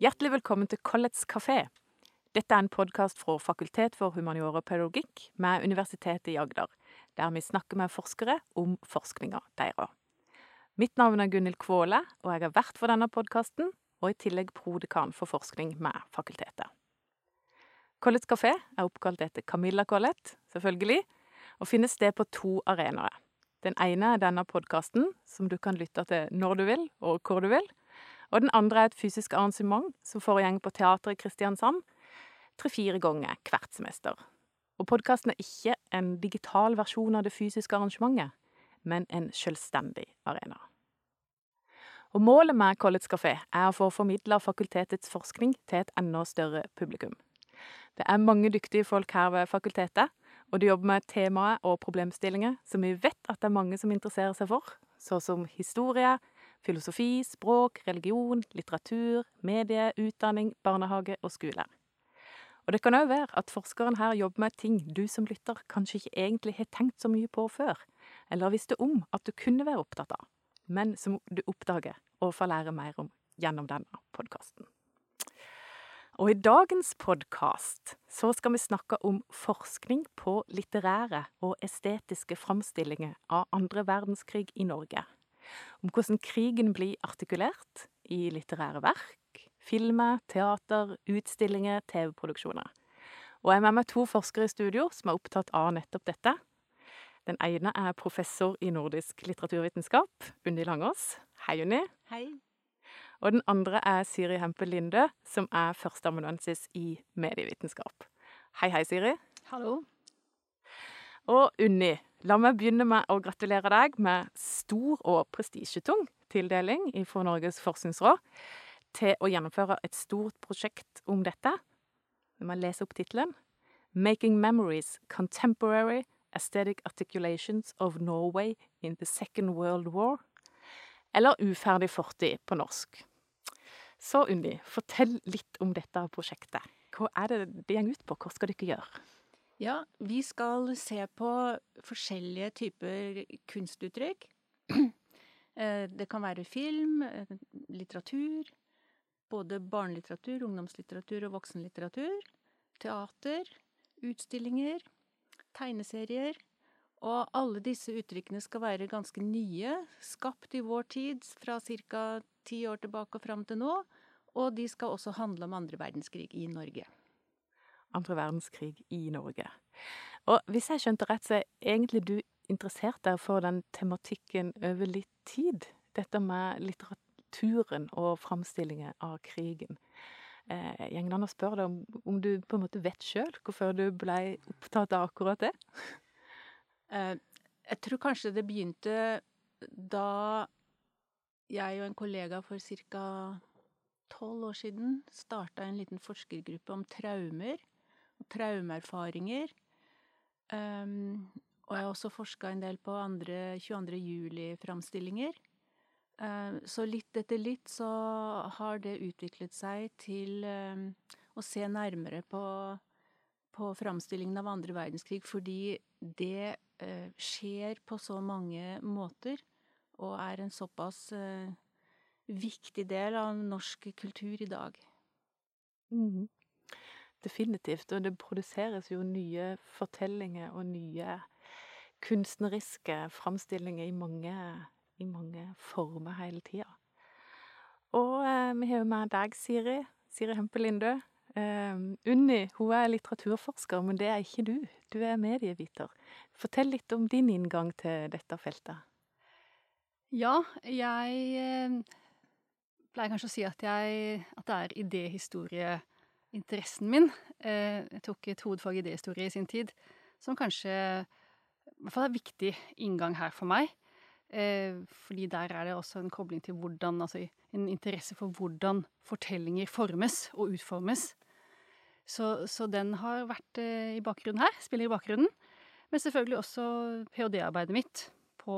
Hjertelig velkommen til Collets kafé. Dette er en podkast fra Fakultet for humaniora og pedagogikk med Universitetet i Agder, der vi snakker med forskere om forskninga deres. Mitt navn er Gunhild Kvåle, og jeg er vert for denne podkasten, og i tillegg prodekan for forskning med fakultetet. Collets kafé er oppkalt etter Camilla Collett, selvfølgelig, og finnes sted på to arenaer. Den ene er denne podkasten, som du kan lytte til når du vil, og hvor du vil. Og den andre er et fysisk arrangement som foregår på Teatret i Kristiansand tre-fire ganger hvert semester. Og podkasten er ikke en digital versjon av det fysiske arrangementet, men en selvstendig arena. Og målet med College Café er å få formidla fakultetets forskning til et enda større publikum. Det er mange dyktige folk her ved fakultetet, og de jobber med temaer og problemstillinger som vi vet at det er mange som interesserer seg for, så som historie, filosofi, språk, religion, litteratur, medie, utdanning, barnehage og skole. Og det kan òg være at forskeren her jobber med ting du som lytter kanskje ikke egentlig har tenkt så mye på før, eller visste om at du kunne være opptatt av, men som du oppdager og får lære mer om gjennom denne podkasten. Og i dagens podkast så skal vi snakke om forskning på litterære og estetiske framstillinger av andre verdenskrig i Norge. Om hvordan krigen blir artikulert i litterære verk, filmer, teater, utstillinger, TV-produksjoner. Og jeg er med meg to forskere i studio som er opptatt av nettopp dette. Den ene er professor i nordisk litteraturvitenskap, Unni Langås. Hei, Unni. Hei. Og den andre er Siri Hempel Linde, som er førsteamanuensis i medievitenskap. Hei, hei, Siri. Hallo. Og Unni, la meg begynne med å gratulere deg med stor og prestisjetung tildeling fra Norges forskningsråd til å gjennomføre et stort prosjekt om dette. Vi må lese opp tittelen. 'Making Memories Contemporary Aesthetic Articulations of Norway in the Second World War'. Eller 'Uferdig fortid' på norsk. Så Unni, fortell litt om dette prosjektet. Hva er det det går ut på? Hva skal dere gjøre? Ja, vi skal se på forskjellige typer kunstuttrykk. Det kan være film, litteratur, både barnelitteratur, ungdomslitteratur og voksenlitteratur. Teater, utstillinger, tegneserier. Og alle disse uttrykkene skal være ganske nye, skapt i vår tid, fra ca. ti år tilbake og fram til nå. Og de skal også handle om andre verdenskrig i Norge. Andre verdenskrig i Norge. Og hvis jeg skjønte rett, så er egentlig du interessert der for den tematikken over litt tid? Dette med litteraturen og framstillingen av krigen. Eh, an å spørre deg om, om du på en måte vet sjøl hvorfor du ble opptatt av akkurat det? Eh, jeg tror kanskje det begynte da jeg og en kollega for ca. tolv år siden starta en liten forskergruppe om traumer og traumeerfaringer. Um, og jeg har også forska en del på andre 22. juli-framstillinger. Um, så litt etter litt så har det utviklet seg til um, å se nærmere på, på framstillingen av andre verdenskrig, fordi det uh, skjer på så mange måter, og er en såpass uh, viktig del av norsk kultur i dag. Mm. Definitivt. Og det produseres jo nye fortellinger og nye kunstneriske framstillinger i mange, i mange former hele tida. Og eh, vi har jo med deg, Siri. Siri Hempe Lindø. Eh, Unni hun er litteraturforsker, men det er ikke du. Du er medieviter. Fortell litt om din inngang til dette feltet. Ja, jeg eh, pleier kanskje å si at, jeg, at det er idéhistorieinteressen min. Eh, jeg tok et hovedfag i idéhistorie i sin tid, som kanskje i hvert fall er viktig inngang her for meg. Eh, fordi der er det også en kobling til hvordan Altså en interesse for hvordan fortellinger formes og utformes. Så, så den har vært eh, i bakgrunnen her. Spiller i bakgrunnen. Men selvfølgelig også ph.d.-arbeidet mitt på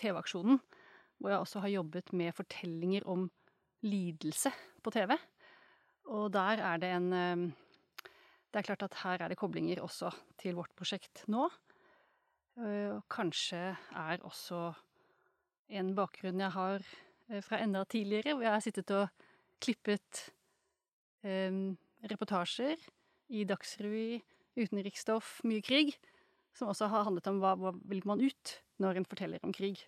TV-aksjonen, hvor jeg også har jobbet med fortellinger om lidelse på TV. Og der er det en Det er klart at her er det koblinger også til vårt prosjekt nå. Og kanskje er også en bakgrunn jeg har fra enda tidligere, hvor jeg har sittet og klippet eh, reportasjer i Dagsrevy, utenriksstoff, mye krig, som også har handlet om hva, hva vil man ut når en forteller om krig.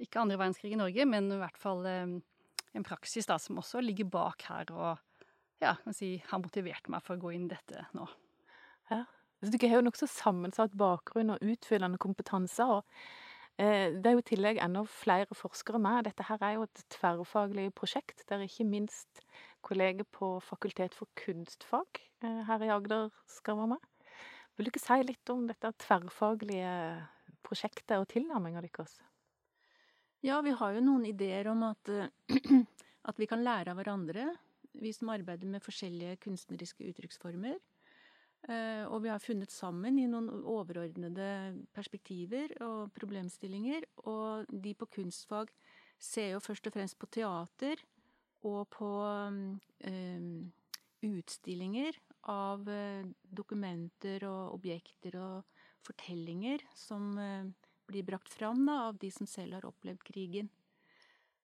Ikke andre verdenskrig i Norge, men i hvert fall eh, en praksis da, som også ligger bak her og ja, kan si, har motivert meg for å gå inn i dette nå. Ja. Så dere har jo nokså sammensatt bakgrunn og utfyllende kompetanse. og eh, Det er jo i tillegg enda flere forskere med. Dette her er jo et tverrfaglig prosjekt der ikke minst kolleger på Fakultet for kunstfag eh, her i Agder skal være med. Vil du ikke si litt om dette tverrfaglige prosjektet og tilnærminga deres? Ja, vi har jo noen ideer om at, at vi kan lære av hverandre, vi som arbeider med forskjellige kunstneriske uttrykksformer. Eh, og vi har funnet sammen i noen overordnede perspektiver og problemstillinger. Og de på kunstfag ser jo først og fremst på teater og på um, utstillinger av uh, dokumenter og objekter og fortellinger som blir brakt fram da, av de som selv har opplevd krigen.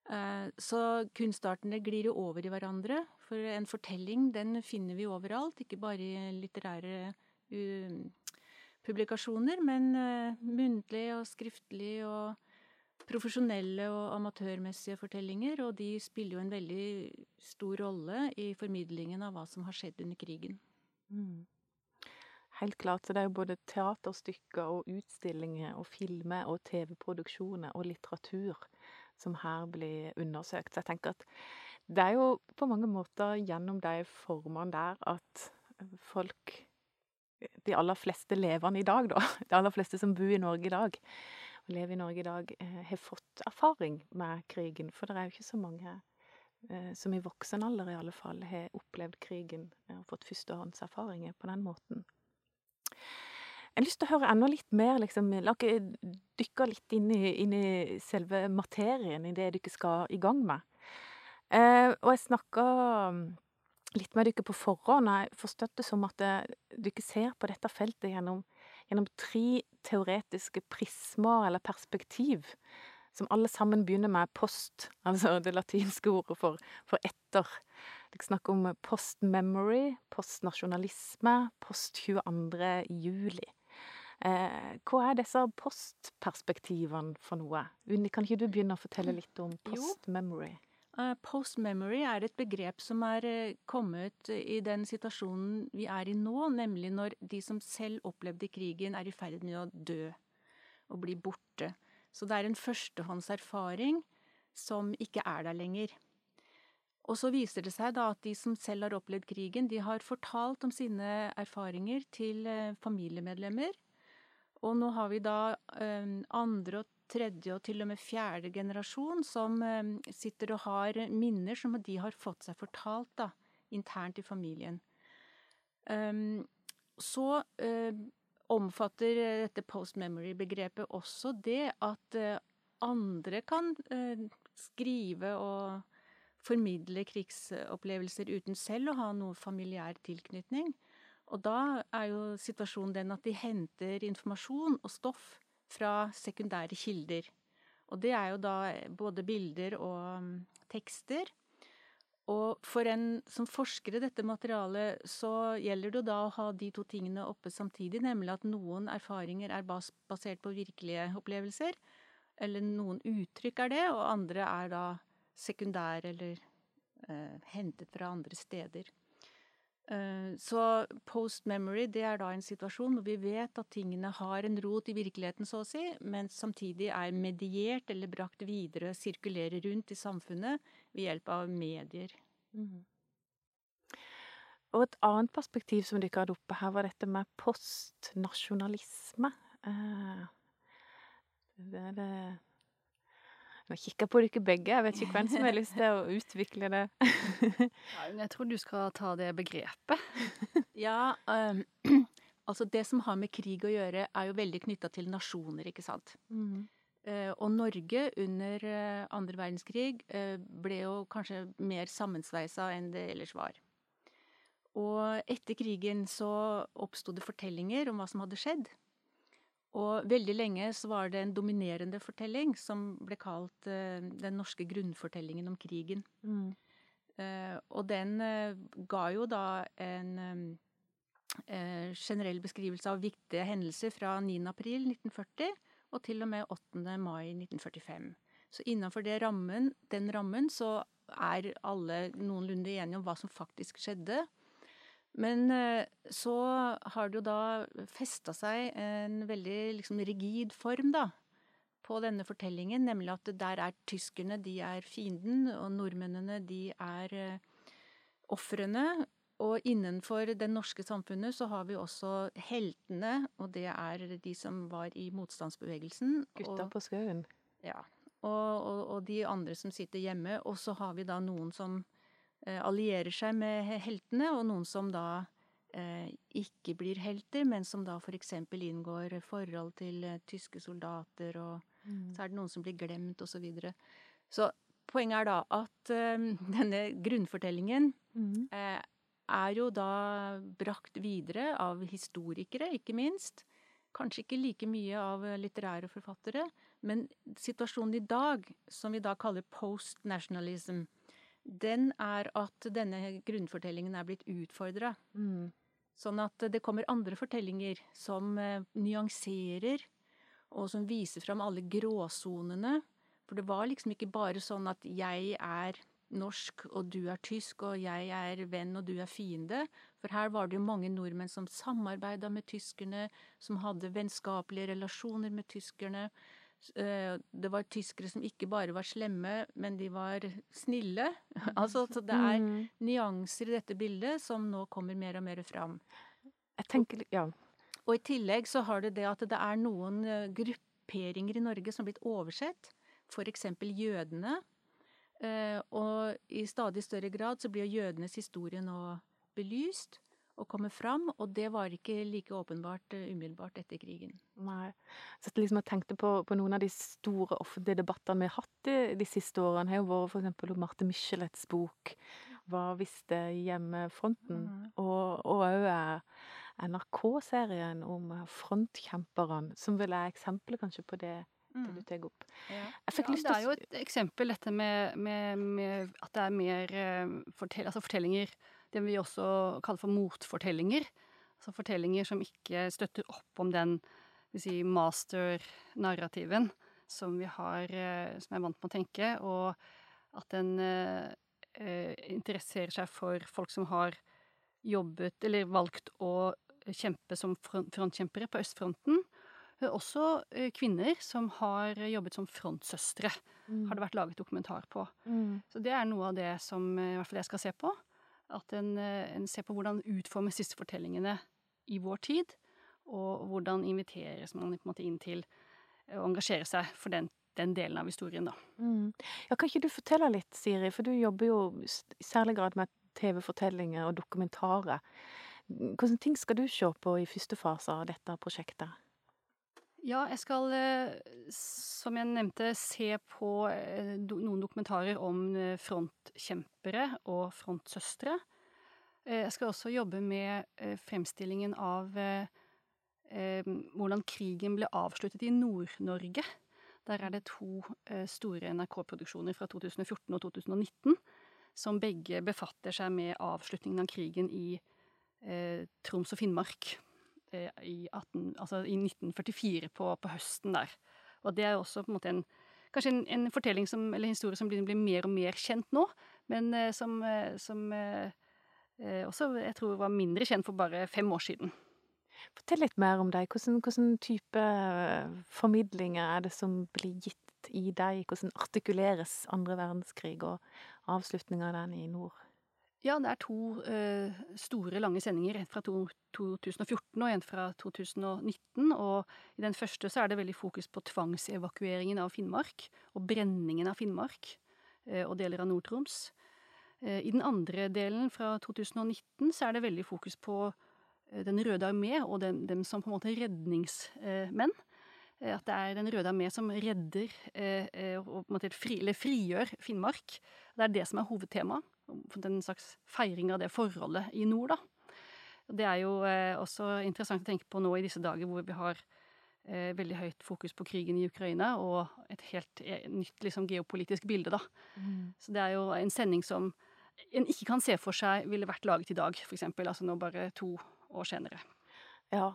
Uh, så kunstartene glir jo over i hverandre, for en fortelling den finner vi overalt, ikke bare i litterære publikasjoner, men uh, muntlig og skriftlig og profesjonelle og amatørmessige fortellinger, og de spiller jo en veldig stor rolle i formidlingen av hva som har skjedd under krigen. Mm. Helt klart. Så det er jo både teaterstykker og utstillinger og filmer og TV-produksjoner og litteratur som her blir undersøkt. Så jeg tenker at det er jo på mange måter gjennom de formene der at folk De aller fleste levende i dag, da. De aller fleste som bor i Norge i dag, og lever i Norge i dag, eh, har fått erfaring med krigen. For det er jo ikke så mange eh, som i voksen alder i alle fall har opplevd krigen og fått førstehåndserfaringer på den måten. Jeg har lyst til å høre enda litt mer, liksom, la dere dykke litt inn i, inn i, selve materien i det dere skal i gang med. Eh, og jeg snakka mm, litt med dere på forhånd. Jeg forstod det som at eh, dere ser på dette feltet gjennom, gjennom tre teoretiske prismer eller perspektiv, som alle sammen begynner med post, altså det latinske ordet for, for etter. Dere snakker om post-memory, post-nasjonalisme, post 22. juli. Eh, hva er disse postperspektivene for noe? Unni, kan ikke du begynne å fortelle mm. litt om post-memory? Uh, post-memory er et begrep som er uh, kommet i den situasjonen vi er i nå, nemlig når de som selv opplevde krigen, er i ferd med å dø og bli borte. Så det er en førstehåndserfaring som ikke er der lenger. Og så viser det seg da at de som selv har opplevd krigen, de har fortalt om sine erfaringer til uh, familiemedlemmer og nå har vi da um, andre og tredje og til og med fjerde generasjon som um, sitter og har minner som de har fått seg fortalt da, internt i familien. Um, så omfatter dette post memory-begrepet også det at andre kan skrive og formidle krigsopplevelser uten selv å ha noe familiær tilknytning. Og da er jo situasjonen den at de henter informasjon og stoff fra sekundære kilder. Og det er jo da både bilder og um, tekster. Og for en som forsker i dette materialet, så gjelder det da å ha de to tingene oppe samtidig, nemlig at noen erfaringer er basert på virkelige opplevelser, eller noen uttrykk er det, og andre er da sekundære eller eh, hentet fra andre steder. Eh, så post memory det er da en situasjon hvor vi vet at tingene har en rot i virkeligheten, så å si, men samtidig er mediert eller brakt videre, sirkulerer rundt i samfunnet ved hjelp av medier. Mm. Og et annet perspektiv som dere hadde oppe her, var dette med postnasjonalisme. Eh, det er det nå kikker på dere begge, jeg vet ikke hvem som har lyst til å utvikle det. ja, jeg tror du skal ta det begrepet. ja, um, altså det som har med krig å gjøre, er jo veldig knytta til nasjoner, ikke sant. Mm. Uh, og Norge under uh, andre verdenskrig uh, ble jo kanskje mer sammensveisa enn det ellers var. Og etter krigen så oppsto det fortellinger om hva som hadde skjedd. Og veldig lenge så var det en dominerende fortelling som ble kalt uh, den norske grunnfortellingen om krigen. Mm. Uh, og den uh, ga jo da en eh, generell beskrivelse av viktige hendelser fra 9. april 1940 og til og med 8. mai 1945. Så innenfor rammen, den rammen så er alle noenlunde enige om hva som faktisk skjedde. Men så har det jo da festa seg en veldig liksom rigid form, da, på denne fortellingen, nemlig at der er tyskerne, de er fienden, og nordmennene, de er ofrene. Og innenfor det norske samfunnet så har vi også heltene, og det er de som var i motstandsbevegelsen. Gutta på skauen. Ja. Og, og, og, de andre som sitter hjemme. Og så har vi da noen som eh, allierer seg med heltene, og noen som da eh, ikke blir helter, men som da for eksempel inngår forhold til eh, tyske soldater, og mm. så er det noen som blir glemt, og så videre. Så poenget er da at denne grunnfortellingen mm. er jo da brakt videre av historikere, ikke minst. Kanskje ikke like mye av litterære forfattere, men situasjonen i dag, som vi da kaller post-nationalism, den er at denne grunnfortellingen er blitt utfordra. Mm. Sånn at det kommer andre fortellinger som uh, nyanserer, og som viser fram alle gråsonene for det var liksom ikke bare sånn at jeg er norsk og du er tysk, og jeg er venn og du er fiende. For her var det jo mange nordmenn som samarbeida med tyskerne, som hadde vennskapelige relasjoner med tyskerne. Eh, det var tyskere som ikke bare var slemme, men de var snille. altså, så det er mm. nyanser i dette bildet som nå kommer mer og mer fram. Jeg tenker, ja. Og i tillegg så har det det at det er noen eh, grupperinger i Norge som har blitt oversett f.eks. jødene. Eh, og i stadig større grad så blir jødenes historie nå belyst og komme fram, og det var ikke like åpenbart uh, umiddelbart etter krigen. Nei. Så jeg liksom tenkte på, på, noen av de store offentlige debattene vi har hatt de, de siste årene, har jo vært eksempel Marte Michelets bok 'Hva visste hjemmefronten?' Mm. Og òg NRK-serien om frontkjemperne, som vel er eksempelet kanskje på det det du mm. tar opp. Ja. ja det er jo et eksempel, dette med, med, med at det er mer eh, fortell, altså fortellinger Det vi også kaller for motfortellinger. Altså fortellinger som ikke støtter opp om den si, master-narrativen som vi har, eh, som er vant med å tenke, og at den eh, eh, interesserer seg for folk som har jobbet, eller valgt å kjempe som frontkjempere på østfronten, også eh, kvinner som har jobbet som frontsøstre, mm. har det vært laget dokumentar på. Mm. Så det er noe av det som i hvert fall jeg skal se på. At en, eh, en ser på hvordan utformes disse fortellingene i vår tid, og hvordan inviteres man på en måte inn til å engasjere seg for den, den delen av historien, da. Mm. Ja, kan ikke du fortelle litt, Siri, for du jobber jo i særlig grad med TV-fortellinger og dokumentarer. Hvilke ting skal du se på i første fase av dette prosjektet? Ja, jeg skal, eh, som jeg nevnte, se på eh, noen dokumentarer om eh, frontkjempere og frontsøstre. Jeg skal også jobbe med fremstillingen av hvordan krigen ble avsluttet i Nord-Norge. Der er det to store NRK-produksjoner fra 2014 og 2019 som begge befatter seg med avslutningen av krigen i Troms og Finnmark. Eh, i, 18, altså i 1944, på, på, høsten der. Og det er også på en måte en, kanskje en, en fortelling som, eller historie som blir, blir, mer og mer kjent nå, men eh, som, eh, som også jeg tror var mindre kjent for bare fem år siden. Fortell litt mer om deg. Hvordan, hvordan type formidlinger er det som blir gitt i deg? Hvordan artikuleres andre verdenskrig og avslutninga av den i nord? Ja, det er to uh, store, lange sendinger. En fra to, 2014 og en fra 2019. Og i den første så er det veldig fokus på tvangsevakueringen av Finnmark. Og brenningen av Finnmark uh, og deler av Nord-Troms. Uh, I den andre delen, fra 2019, så er det veldig fokus på Den røde armé og dem, dem, som på en måte redningsmenn. At det er Den røde armé som redder og på en måte fri, eller frigjør Finnmark. Det er det som er hovedtemaet en slags feiring av det forholdet i nord, da. Det er jo eh, også interessant å tenke på nå i disse dager hvor vi har eh, veldig høyt fokus på krigen i Ukraina og et helt eh, nytt liksom, geopolitisk bilde, da. Mm. Så det er jo en sending som en ikke kan se for seg ville vært laget i dag, for eksempel. Altså nå bare to år senere. Ja,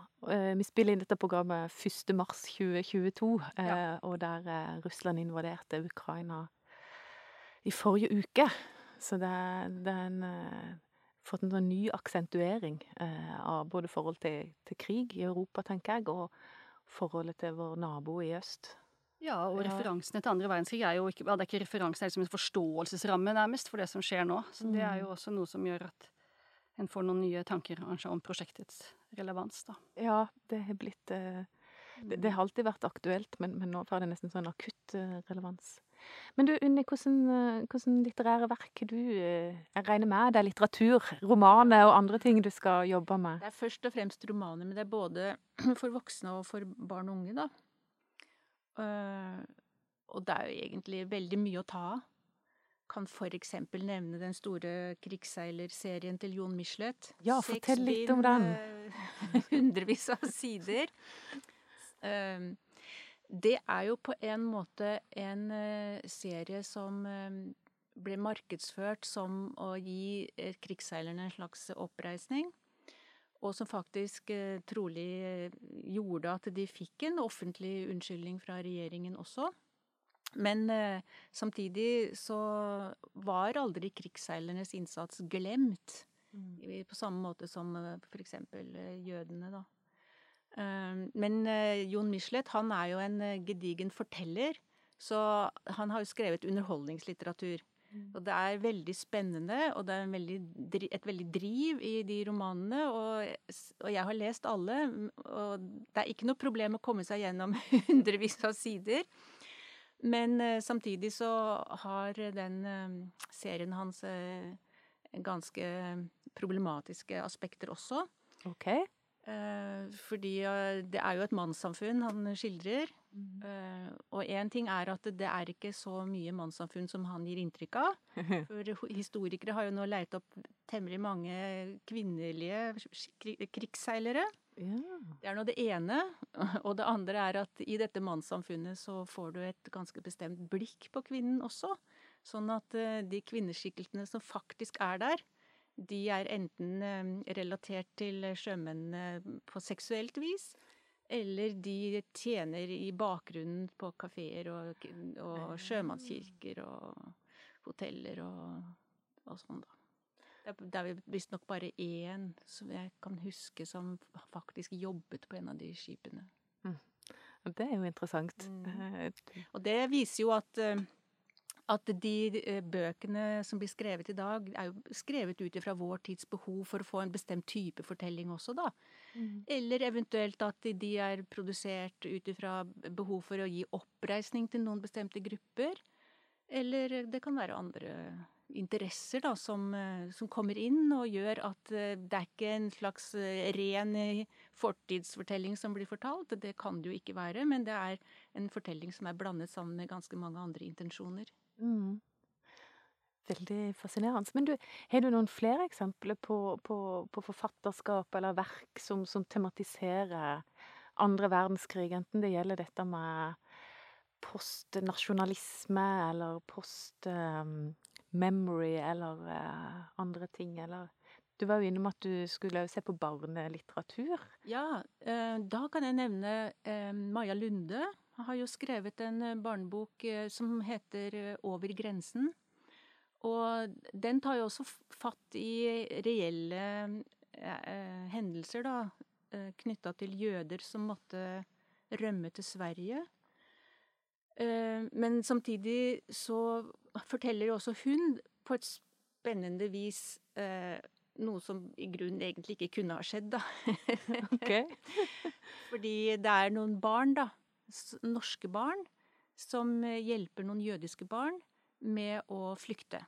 vi spiller inn dette programmet 1. mars 2022, eh, Ja. og der Russland invaderte Ukraina i forrige uke. Så det, det er en, eh, fått en sånn ny aksentuering eh, av både forhold til, til krig i Europa, tenker jeg, og forholdet til vår nabo i øst. Ja, og referansene til andre verdenskrig er jo ikke, ja, det er ikke referanse, det er liksom en forståelsesramme nærmest for det som skjer nå. Så det er jo også noe som gjør at en får noen nye tanker kanskje om prosjektets relevans, da. Ja, det har blitt eh, det, det har alltid vært aktuelt, men, men nå får det nesten sånn akutt eh, relevans. Men du, Unni, hvordan, eh, hvordan litterære verk du eh, Jeg regner med det er litteratur, romaner og andre ting du skal jobbe med? Det er først og fremst romaner, men det er både for voksne og for barn og unge, da. Eh, og det er jo egentlig veldig mye å ta av. Kan eksempel nevne den store krigsseilerserien til Jon Michelet. Ja, fortell litt om den. eh, Hundrevis av sider. Det er jo på en måte en eh, serie som eh, ble markedsført som å gi eh, krigsseilerne en slags oppreisning. Og som faktisk trolig gjorde at de fikk en offentlig unnskyldning fra regjeringen også. Men samtidig så var aldri krigsseilernes innsats glemt. På samme måte som f.eks. jødene, da. Eh, Men eh, Jon Michelet, han er jo en eh, gedigen forteller. Så han har jo skrevet underholdningslitteratur. Og det er veldig spennende, og det er en veldig, et veldig driv i de romanene. Og, og jeg har lest alle, og det er ikke noe problem å komme seg gjennom hundrevis av sider. Men eh, samtidig så har den serien hans ganske problematiske aspekter også. OK. Eh, fordi eh, det er jo et mannssamfunn han skildrer. Mm. og én ting er at det er ikke så mye mannssamfunn som han gir inntrykk av. For historikere har jo nå leit opp temmelig mange kvinnelige krigsseilere. Ja. Det er nå det ene. Og det andre er at i dette mannssamfunnet så får du et ganske bestemt blikk på kvinnen også. Sånn at eh, de kvinneskikkelsene som faktisk er der, de er enten eh, relatert til sjømennene på seksuelt vis, eller de tjener i bakgrunnen på kafeer og, og sjømannskirker og hoteller og, og sånn, da. Det er- visstnok bare én som jeg kan huske som faktisk jobbet på en av de skipene. Det er jo interessant. Mm. Eh, Og det viser jo at, eh, at de eh, bøkene som blir skrevet i dag, er jo skrevet ut ifra vår tids behov for å få en bestemt type fortelling også, da. Eller eventuelt at de er produsert ut ifra behov for å gi oppreisning til noen bestemte grupper. Eller det kan være andre interesser da, som, eh, som kommer inn og gjør at eh, det er ikke en slags eh, ren eh, fortidsfortelling som blir fortalt. Det kan det jo ikke være, men det er en fortelling som er blandet sammen med ganske mange andre intensjoner. Mm. Veldig fascinerende. Men du, har du noen flere eksempler på, på, på forfatterskap eller verk som, som tematiserer andre verdenskrig, enten det gjelder dette med postnasjonalisme eller post-memory eller eh, andre ting, eller Du var jo innom at du skulle se på barnelitteratur. Ja, eh, da kan jeg nevne eh, Maja Lunde. Har jo skrevet en eh, barnebok eh, som heter eh, Over grensen. Og den tar jo også fatt i reelle eh, hendelser, da. Knytta til jøder som måtte rømme til Sverige. Eh, men samtidig så forteller også hun på et spennende vis eh, noe som i grunnen egentlig ikke kunne ha skjedd, da. Fordi det er noen barn, da, norske barn, som eh, hjelper noen jødiske barn med å flykte.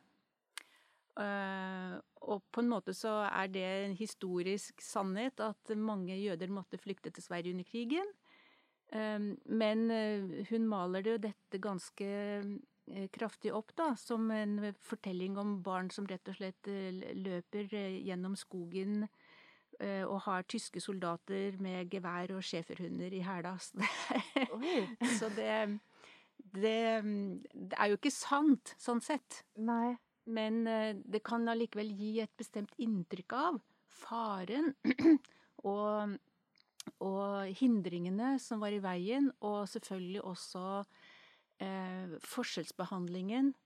Eh, og på en måte så er det en historisk sannhet at mange jøder måtte flykte til Sverige under krigen. Eh, men hun maler det jo dette ganske kraftig opp da, som en fortelling om barn som rett og slett løper gjennom skogen og har tyske soldater med gevær og schæferhunder i hæla. Så det- det, det er jo ikke sant, sånn sett. Nei. Men eh, det kan allikevel gi et bestemt inntrykk av faren og, og hindringene som var i veien, og selvfølgelig også eh, forskjellsbehandlingen eh,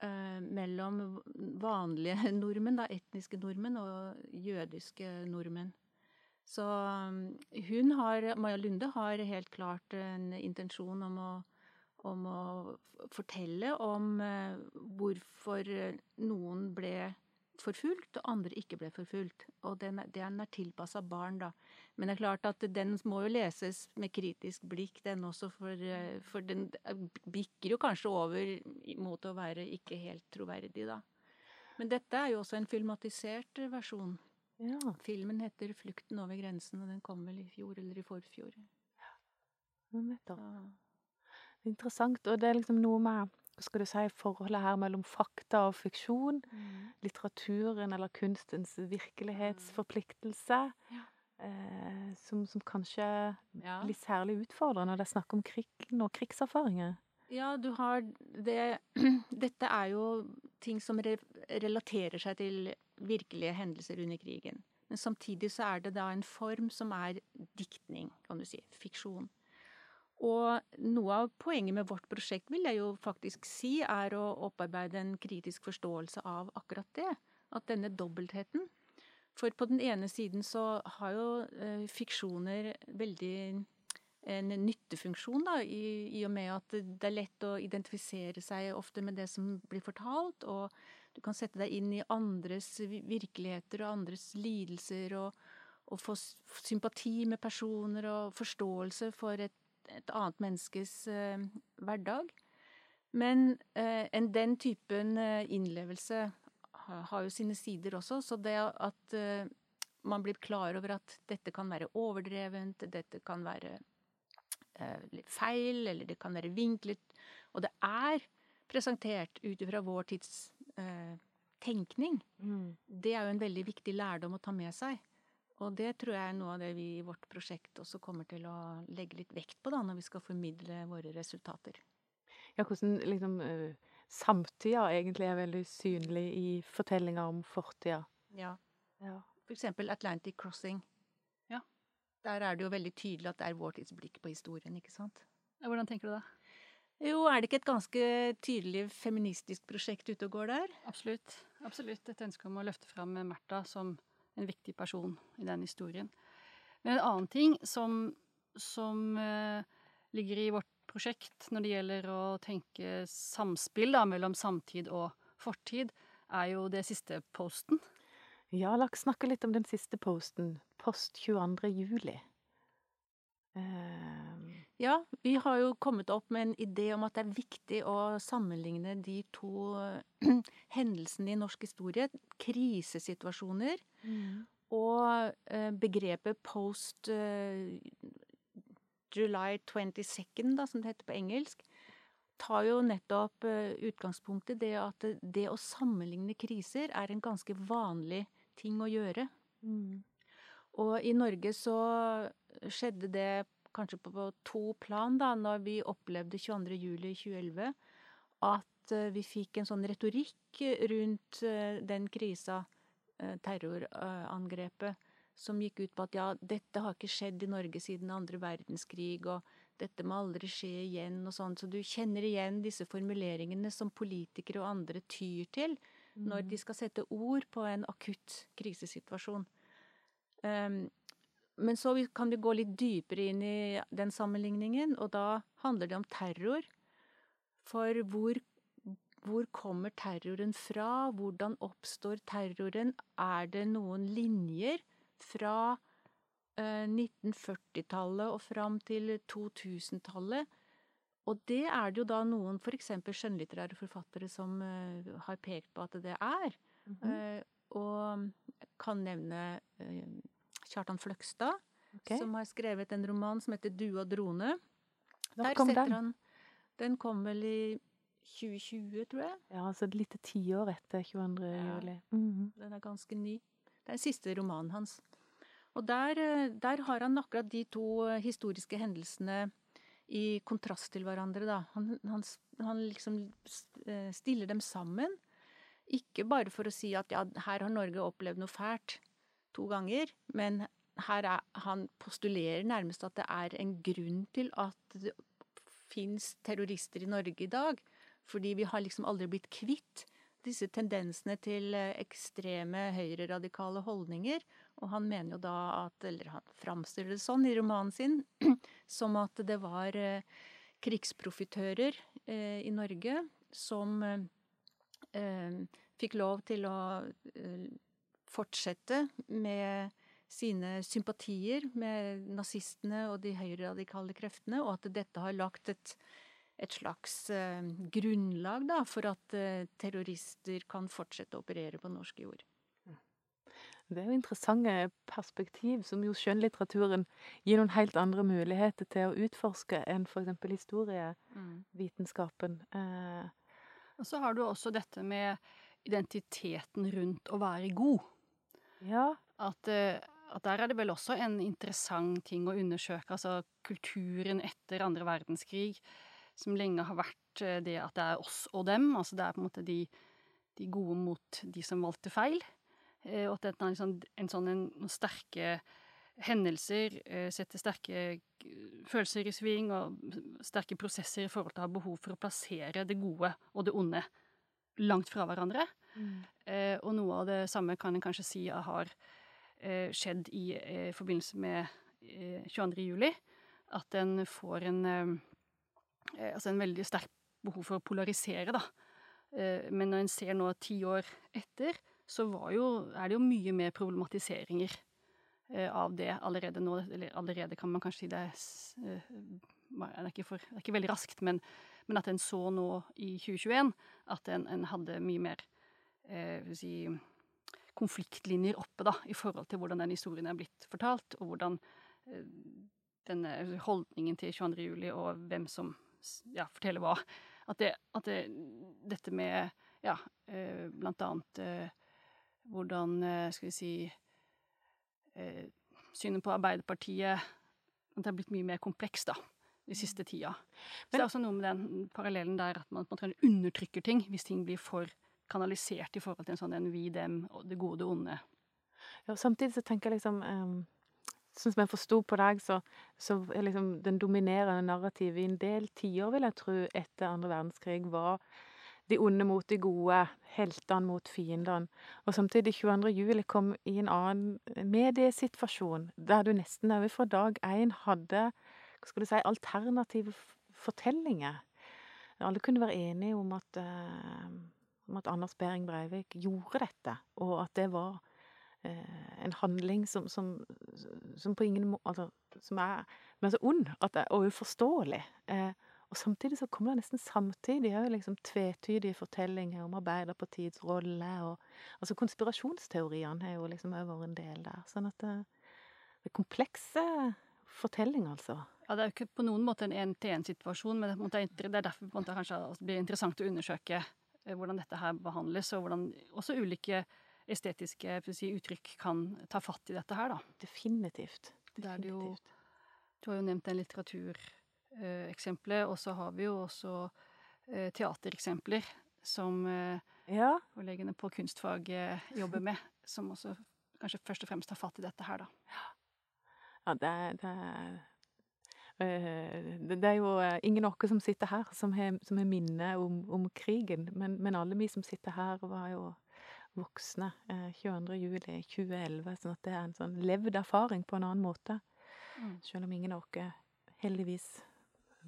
mellom vanlige nordmenn, da, etniske nordmenn, og jødiske nordmenn. Så hun har, Maja Lunde har helt klart en intensjon om å om å fortelle om eh, hvorfor noen ble forfulgt, og andre ikke ble forfulgt. Og den, den er tilpassa barn, da. Men det er klart at den må jo leses med kritisk blikk, den også, for, eh, for den bikker jo kanskje over mot å være ikke helt troverdig, da. Men dette er jo også en filmatisert versjon. Ja. Filmen heter 'Flukten over grensen', og den kom vel i fjor eller i forfjor. Ja, nettopp. Interessant. Og det er liksom noe med hva skal du si, forholdet her mellom fakta og fiksjon. Mm. Litteraturen eller kunstens virkelighetsforpliktelse. Ja. Eh, som, som, kanskje ja. blir særlig utfordrende når det er snakk om krigen og krigserfaringer. Ja, du har det Dette er jo ting som re relaterer seg til virkelige hendelser under krigen. Men samtidig så er det da en form som er diktning, kan du si. Fiksjon. Og noe av poenget med vårt prosjekt vil jeg jo faktisk si er å opparbeide en kritisk forståelse av akkurat det. At denne dobbeltheten. For på den ene siden så har jo eh, fiksjoner veldig en nyttefunksjon, da, i, i, og med at det er lett å identifisere seg ofte med det som blir fortalt, og du kan sette deg inn i andres virkeligheter og andres lidelser, og, og få sympati med personer og forståelse for et et annet menneskes eh, hverdag. Men eh, en den typen eh, innlevelse har, jo sine sider også, så det at man blir klar over at dette kan være overdrevent, dette kan være eh, feil, eller det kan være vinklet, og det er presentert ut ifra vår tids eh, tenkning, mm. det er jo en veldig viktig lærdom å ta med seg. Og det tror jeg er noe av det vi i vårt prosjekt også kommer til å legge litt vekt på da, når vi skal formidle våre resultater. Ja, hvordan liksom uh, samtida egentlig er veldig synlig i fortellinger om fortida. Ja. ja. For eksempel Atlantic Crossing. Ja. Der er det jo veldig tydelig at det er vår tids blikk på historien, ikke sant? Ja, hvordan tenker du det? Jo, er det ikke et ganske tydelig feministisk prosjekt ute og går der? Absolutt. Absolutt. Et ønske om å løfte fram Märtha som en viktig person i den historien. Men en annen ting som, som uh, ligger i vårt prosjekt når det gjelder å tenke samspill da, mellom samtid og fortid, er jo det siste posten. Ja, la oss snakke litt om den siste posten. Post 22. juli. Uh, ja, vi har jo kommet opp med en idé om at det er viktig å sammenligne de to hendelsene i norsk historie. Krisesituasjoner mm. og eh, begrepet post eh, July 22nd, da, som det heter på engelsk, tar jo nettopp utgangspunktet utgangspunkt i det at det å sammenligne kriser er en ganske vanlig ting å gjøre. Mm. Og i Norge så skjedde det kanskje på to plan, da, når vi opplevde 22. juli 2011, at eh, vi fikk en sånn retorikk rundt eh, den krisa, eh, terrorangrepet, som gikk ut på at ja, dette har ikke skjedd i Norge siden andre verdenskrig, og dette må aldri skje igjen, og sånn. Så du kjenner igjen disse formuleringene som politikere og andre tyr til når de mm. skal sette ord på en akutt krisesituasjon. Um, men så kan vi gå litt dypere inn i den sammenligningen, og da handler det om terror. For hvor, hvor kommer terroren fra? Hvordan oppstår terroren? Er det noen linjer fra eh, 1940-tallet og fram til 2000-tallet? Og det er det jo da noen f.eks. skjønnlitterære forfattere som uh, har pekt på at det er. Mm -hmm. og kan nevne Kjartan Fløgstad, okay. som har skrevet en roman som heter 'Du og drone'. Når kom den? Han, den kom vel i 2020, tror jeg. Ja, altså et lite tiår etter 22. Ja. juli. Mm -hmm. Den er ganske ny. Det er den siste romanen hans. Og der, eh, der, har han akkurat de to eh, historiske hendelsene i kontrast til hverandre, da. Han, han, han liksom eh, stiller dem sammen Ikke bare for å si at ja, her har Norge opplevd noe fælt to ganger, men her er, han postulerer nærmest at det er en grunn til at det fins terrorister i Norge i dag. Fordi vi har liksom aldri blitt kvitt disse tendensene til eh, ekstreme høyreradikale holdninger. Og han mener jo da at, eller han framstiller det sånn i romanen sin, som at det var eh, krigsprofitører eh, i Norge som fikk lov til å fortsette med sine sympatier med nazistene og de høyreradikale kreftene, og at dette har lagt et et slags eh, grunnlag da, for at eh, terrorister kan fortsette å operere på norsk jord. Det er jo interessante perspektiv som jo skjønnlitteraturen gir noen helt andre muligheter til å utforske enn f.eks. historievitenskapen. Eh. Og så har du også dette med identiteten rundt å være god. Ja. At, eh, at der er det vel også en interessant ting å undersøke. Altså kulturen etter andre verdenskrig som lenge har vært eh, det at det er oss og dem. Altså det er på en måte de, de gode mot de som valgte feil. Eh, og at dette er en sånn, en sånn en, sterke hendelser setter sterke følelser i sving, og sterke prosesser i forhold til å ha behov for å plassere det gode og det onde langt fra hverandre. Mm. og noe av det samme kan en kanskje si har skjedd i forbindelse med 22. juli. At en får en Eh, altså en veldig sterk behov for å polarisere, da. Eh, men når en ser nå ti år etter, så jo, er det jo mye mer problematiseringer eh, av det allerede nå. Eller allerede kan man kanskje si det er, det er, for, det er ikke veldig raskt, men, men, at en så nå i 2021 at en, en hadde mye mer eh, si, konfliktlinjer oppe da, i forhold til hvordan den historien er blitt fortalt, og hvordan eh, denne holdningen til 22. juli og hvem som ja, forteller hva. At, det, at det, dette med ja, eh, blant annet eh, hvordan, eh, skal vi si Synet på Arbeiderpartiet At det har blitt mye mer kompleks, da de siste tida. Så det er også noe med den parallellen der at man man undertrykker ting hvis ting blir for kanalisert i forhold til en sånn en vi, dem, det gode onde. Ja, samtidig så tenker jeg liksom um, Sånn som jeg forsto på deg, så, så er liksom den dominerende narrativet i en del tiår, vil jeg tro, etter andre verdenskrig, var de onde mot de gode, heltene mot fiendene. Og samtidig, 22. juli kom i en annen mediesituasjon, der du nesten òg fra dag én hadde hva skal du si, alternative fortellinger. Alle kunne være enige om at, uh, om at Anders Behring Breivik gjorde dette, og at det var Eh, en handling som, som, som, på ingen måte altså, Som er, men så ond det og uforståelig. Eh, og samtidig så kommer det nesten samtidig òg liksom tvetydige fortellinger om Arbeiderpartiets rolle og Altså konspirasjonsteoriene har jo liksom òg vært en del der. Sånn at det, det er komplekse fortellinger, altså. Ja, det er jo ikke på noen måte en én-til-én-situasjon, men det er derfor det kanskje blir interessant å undersøke eh, hvordan dette her behandles, og hvordan også ulike estetiske si, uttrykk kan ta fatt i dette her, da. Definitivt. Definitivt. Jo, du har jo nevnt den litteratureksempelet, og så har vi jo også eh, teatereksempler som eh, ja. kollegene på kunstfag jobber med, som også kanskje først og fremst tar fatt i dette her, da. Ja, det, det det er jo ingen av oss som sitter her, som har, som har minne om, om krigen. Men, men, alle vi som sitter her, var jo voksne eh, 22. juli 2011. Sånn at det er en sånn levd erfaring på en annen måte. Mm. Selv om ingen av oss heldigvis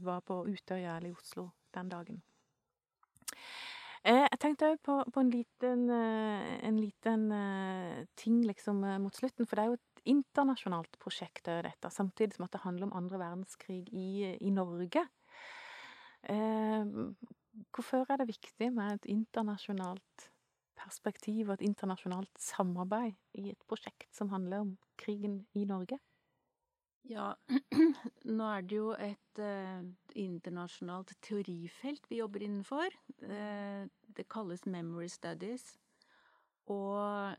var på Utøya eller i Oslo den dagen. Eh, jeg tenkte òg på, på, en liten, eh, en liten ting liksom mot slutten. For det er jo internasjonalt prosjekt, dette. Samtidig som at det handler om andre verdenskrig i, i Norge. Eh, hvorfor er det viktig med et internasjonalt perspektiv og et internasjonalt samarbeid i et prosjekt som handler om krigen i Norge? Ja, nå er det jo et eh, internasjonalt teorifelt vi jobber innenfor. Uh, det kalles Memory Studies. Og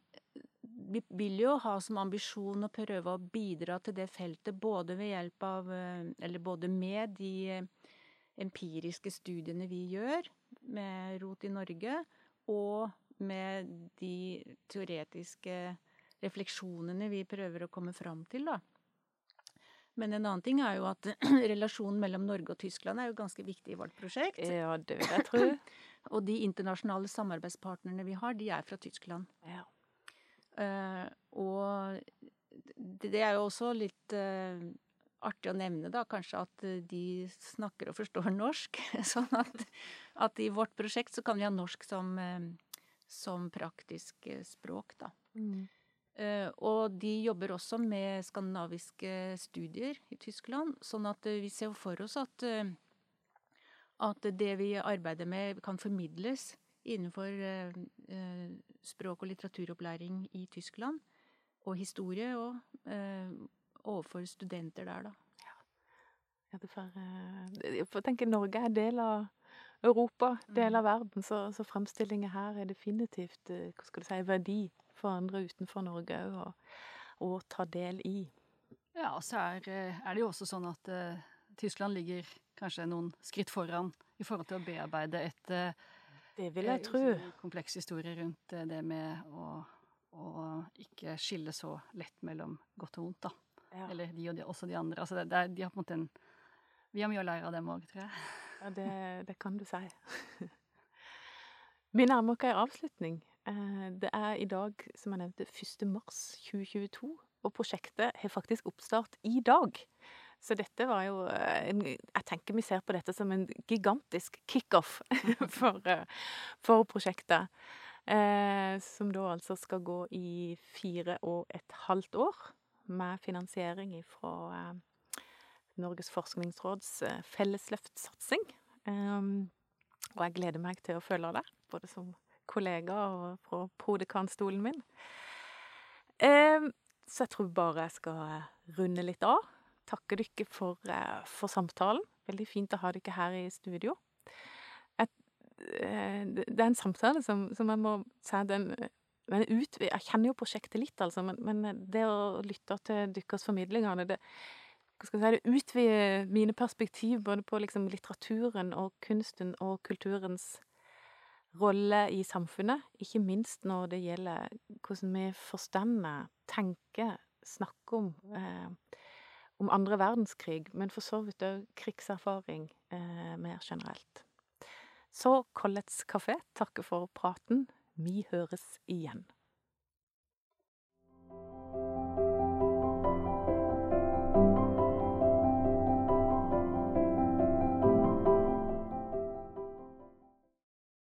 vi vil jo ha som ambisjon å prøve å bidra til det feltet både ved hjelp av uh, Eller både med de empiriske studiene vi gjør med Rot i Norge, og med de teoretiske refleksjonene vi prøver å komme fram til, da. Men en annen ting er jo at relasjonen mellom Norge og Tyskland er jo ganske viktig i vårt prosjekt. Ja, det vil jeg tro. Og de internasjonale samarbeidspartnerne vi har, de er fra Tyskland. Ja. Eh, og det er jo også litt eh, artig å nevne, da, kanskje at eh, de snakker og forstår norsk. Sånn at, at i vårt prosjekt så kan vi ha norsk som, som praktisk språk, da. Mm. Og de jobber også med skandinaviske studier i Tyskland, sånn at vi ser for oss at, at det vi arbeider med, kan formidles innenfor språk- og litteraturopplæring i Tyskland, og historie, og eh, overfor studenter der, da. Ja, det får, eh, jeg får tenke Norge er del av Europa, del av verden, så, så fremstillinger her er definitivt eh, hva skal du si, verdi for andre utenfor Norge òg å, å ta del i. Ja, og så er, eh, er det jo også sånn at uh, Tyskland ligger kanskje noen skritt foran i forhold til å bearbeide et eh, Det vil jeg eh, tro. kompleks historie rundt eh, det med å, å ikke skille så lett mellom godt og vondt, da. Ja. Eller de og de, også de andre. Altså det, det de har på en måte en Vi har mye å lære av dem òg, tror jeg. Ja, det, det kan du si. Vi nærmer oss en avslutning. Eh, Det er i dag, som jeg nevnte, 1. mars 2022, og prosjektet har faktisk oppstart i dag. Så dette var jo eh, Jeg tenker vi ser på dette som en gigantisk kickoff for, eh, for prosjektet. Eh, som da altså skal gå i fire og et halvt år, med finansiering fra eh, Norges forskningsråds eh, fellesløftsatsing. Um, og jeg gleder meg til å følge det, både som kollega og fra prodekanstolen min. Um, så jeg tror bare jeg skal runde litt av. Takke dere for, eh, for samtalen. Veldig fint å ha dere her i studio. Et, eh, det er en samtale som, som jeg må si den ut, Jeg kjenner jo prosjektet litt, altså, men, men det å lytte til deres formidlinger det, si, det utvider mine perspektiv både på liksom litteraturen og kunsten og kulturens rolle i samfunnet. Ikke minst når det gjelder hvordan vi forstår, tenker, snakker om eh, om andre verdenskrig, men for så vidt òg krigserfaring eh, mer generelt. Så Collets kafé takker for praten. Vi høres igjen.